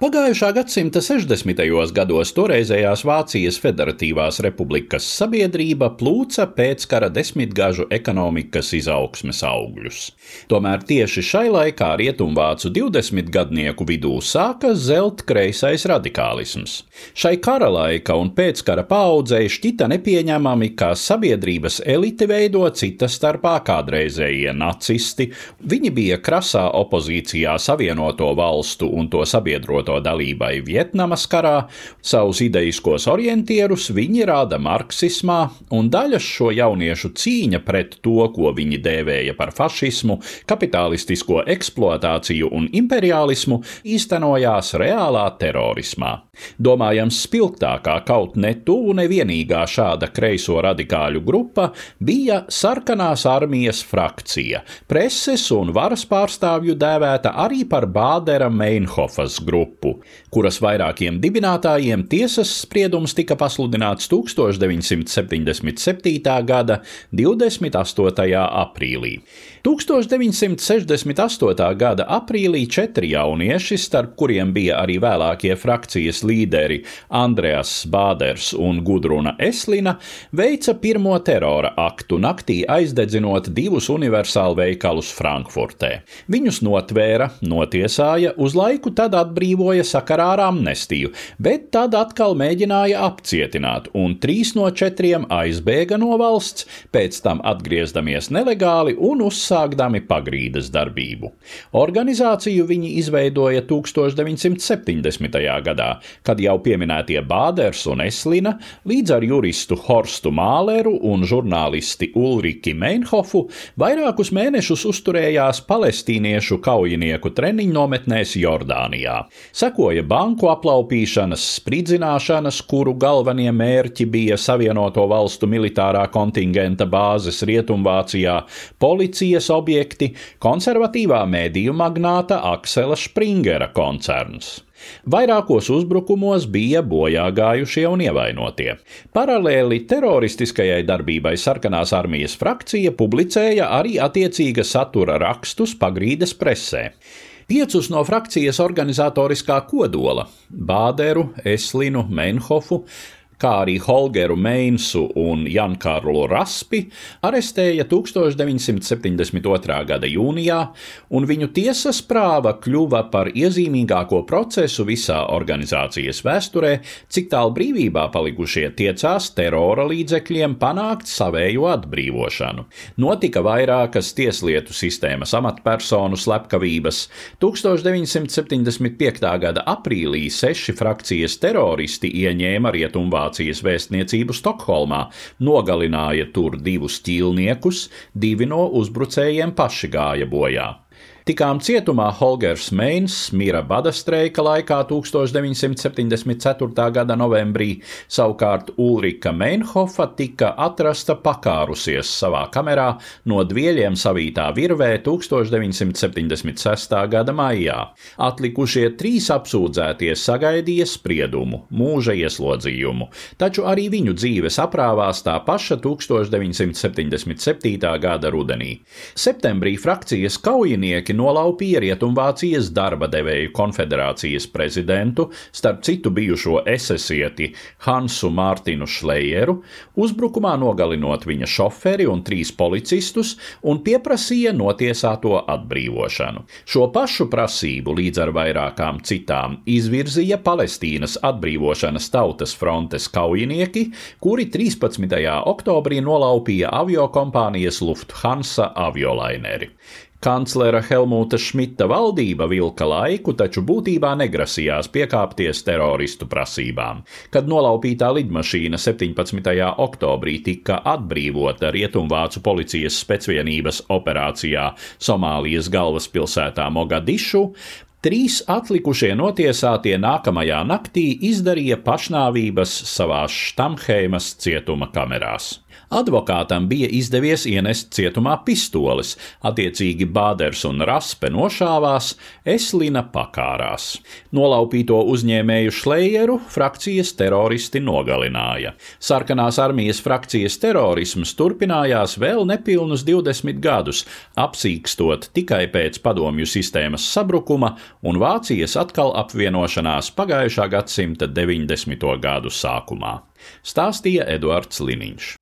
Pagājušā gadsimta 60. gados toreizējās Vācijas Federatīvās Republikas sabiedrība plūca pēckara desmitgažu ekonomikas izaugsmes augļus. Tomēr tieši šai laikā rietumvācu 20 gadnieku vidū sāka zelt kreisais radikālisms. Šai kara laika un pēckara paudzei šķita nepieņemami, ka sabiedrības elite veido cita starpā kādreizējie nacisti. Viņi bija krasā opozīcijā Savienoto valstu un to sabiedroto NATO dalībai Vietnamas karā, savus idejiskos orientierus viņi rāda marksismā, un daļas šo jauniešu cīņa pret to, ko viņi dēvēja par fašismu, kapitalistisko eksploatāciju un imperialismu, īstenojās reālā terorismā. Domājams, spilgtākā kaut ne tuvu nevienīgā šāda kreiso radikāļu grupa bija sarkanās armijas frakcija, preses un varas pārstāvju dēvēta arī par Bādera Meinhofas grupu grupu, kuras vairākiem dibinātājiem tiesas spriedums tika pasludināts 1977. gada 28. aprīlī. 1968. gada aprīlī četri jaunieši, starp kuriem bija arī vēlākie frakcijas līderi Andreas Bāders un Gudruna Eslina, veica pirmo terora aktu naktī aizdedzinot divus universālu veikalus Frankfurtē. Viņus notvēra, notiesāja, uz laiku tad atbrīvoja apgalvoja sakarā ar amnestiju, bet tad atkal mēģināja apcietināt, un trīs no četriem aizbēga no valsts, pēc tam atgriezdamies nelegāli un uzsākdami pagrīdes darbību. Organizāciju viņi izveidoja 1970. gadā, kad jau pieminētie Bāders un Eslina līdz ar juristu Horstu Māleru un žurnālisti Ulriki Meinhofu vairākus mēnešus uzturējās palestīniešu kaujinieku treniņu nometnēs Jordānijā. Sekoja banku aplaupīšanas, spridzināšanas, kuru galvenie mērķi bija Savienoto valstu militārā kontingenta bāzes Rietumvācijā, policijas objekti, konservatīvā mēdīju magnāta Aksela Springera koncerns. Vairākos uzbrukumos bija bojā gājušie un ievainotie. Paralēli teroristiskajai darbībai sarkanās armijas frakcija publicēja arī attiecīga satura rakstus pagrīdes presē. Piecus no frakcijas organizatoriskā kodola - Bāderu, Eslinu, Menhofu, kā arī Holgeru Meinsu un Jankārlu Raspi, arestēja 1972. gada jūnijā, un viņu tiesas prāva kļuva par iezīmīgāko procesu visā organizācijas vēsturē, cik tālu brīvībā palikušie tiecās terora līdzekļiem panākt savējo atbrīvošanu. Notika vairākas tieslietu sistēmas amatpersonu slepkavības. 1975. gada aprīlī seši frakcijas teroristi ieņēma Rietumvāciju Vācijas vēstniecību Stokholmā, nogalināja tur divus ķīlniekus, divi no uzbrucējiem paši gāja bojā. Tikām cietumā Holgers Meins mira bada streika laikā 1974. gada novembrī, savukārt Ulrika Meinhofa tika atrasta pakārusies savā kamerā no dvieļiem savītā virvē 1976. gada maijā. Atlikušie trīs apsūdzētie sagaidīja spriedumu, mūža ieslodzījumu, taču arī viņu dzīves aprāvās tā paša 1977. gada rudenī. Septembrī frakcijas kaujinieki nolaupīja Rietumvācijas darba devēju konfederācijas prezidentu, starp citu bijušo esesieti Hansu Mārtinu Šlejeru, uzbrukumā nogalinot viņa šoferi un trīs policistus un pieprasīja notiesāto atbrīvošanu. Šo pašu prasību līdz ar vairākām citām izvirzīja Palestīnas atbrīvošanas tautas frontes kaujinieki, kuri 13. oktobrī nolaupīja aviokompānijas Lufthansa aviolaineri. Kanclera Helmuta Šmita valdība vilka laiku, taču būtībā negrasījās piekāpties teroristu prasībām. Kad nolaupītā lidmašīna 17. oktobrī tika atbrīvota Rietumvācu policijas specvienības operācijā Somālijas galvaspilsētā Mogadišu, Trīs atlikušie notiesātie nākamajā naktī izdarīja pašnāvības savās Štamheimas cietuma kamerās. Advokātam bija izdevies ienest cietumā pistoles, attiecīgi Bāders un Raspe nošāvās, Eslina pakārās. Nolaupīto uzņēmēju Šlejeru frakcijas teroristi nogalināja. Sarkanās armijas frakcijas terorisms turpinājās vēl nepilnus 20 gadus, apsīkstot tikai pēc padomju sistēmas sabrukuma un Vācijas atkal apvienošanās pagājušā gadsimta 90. gadu sākumā. Stāstīja Eduards Liniņš.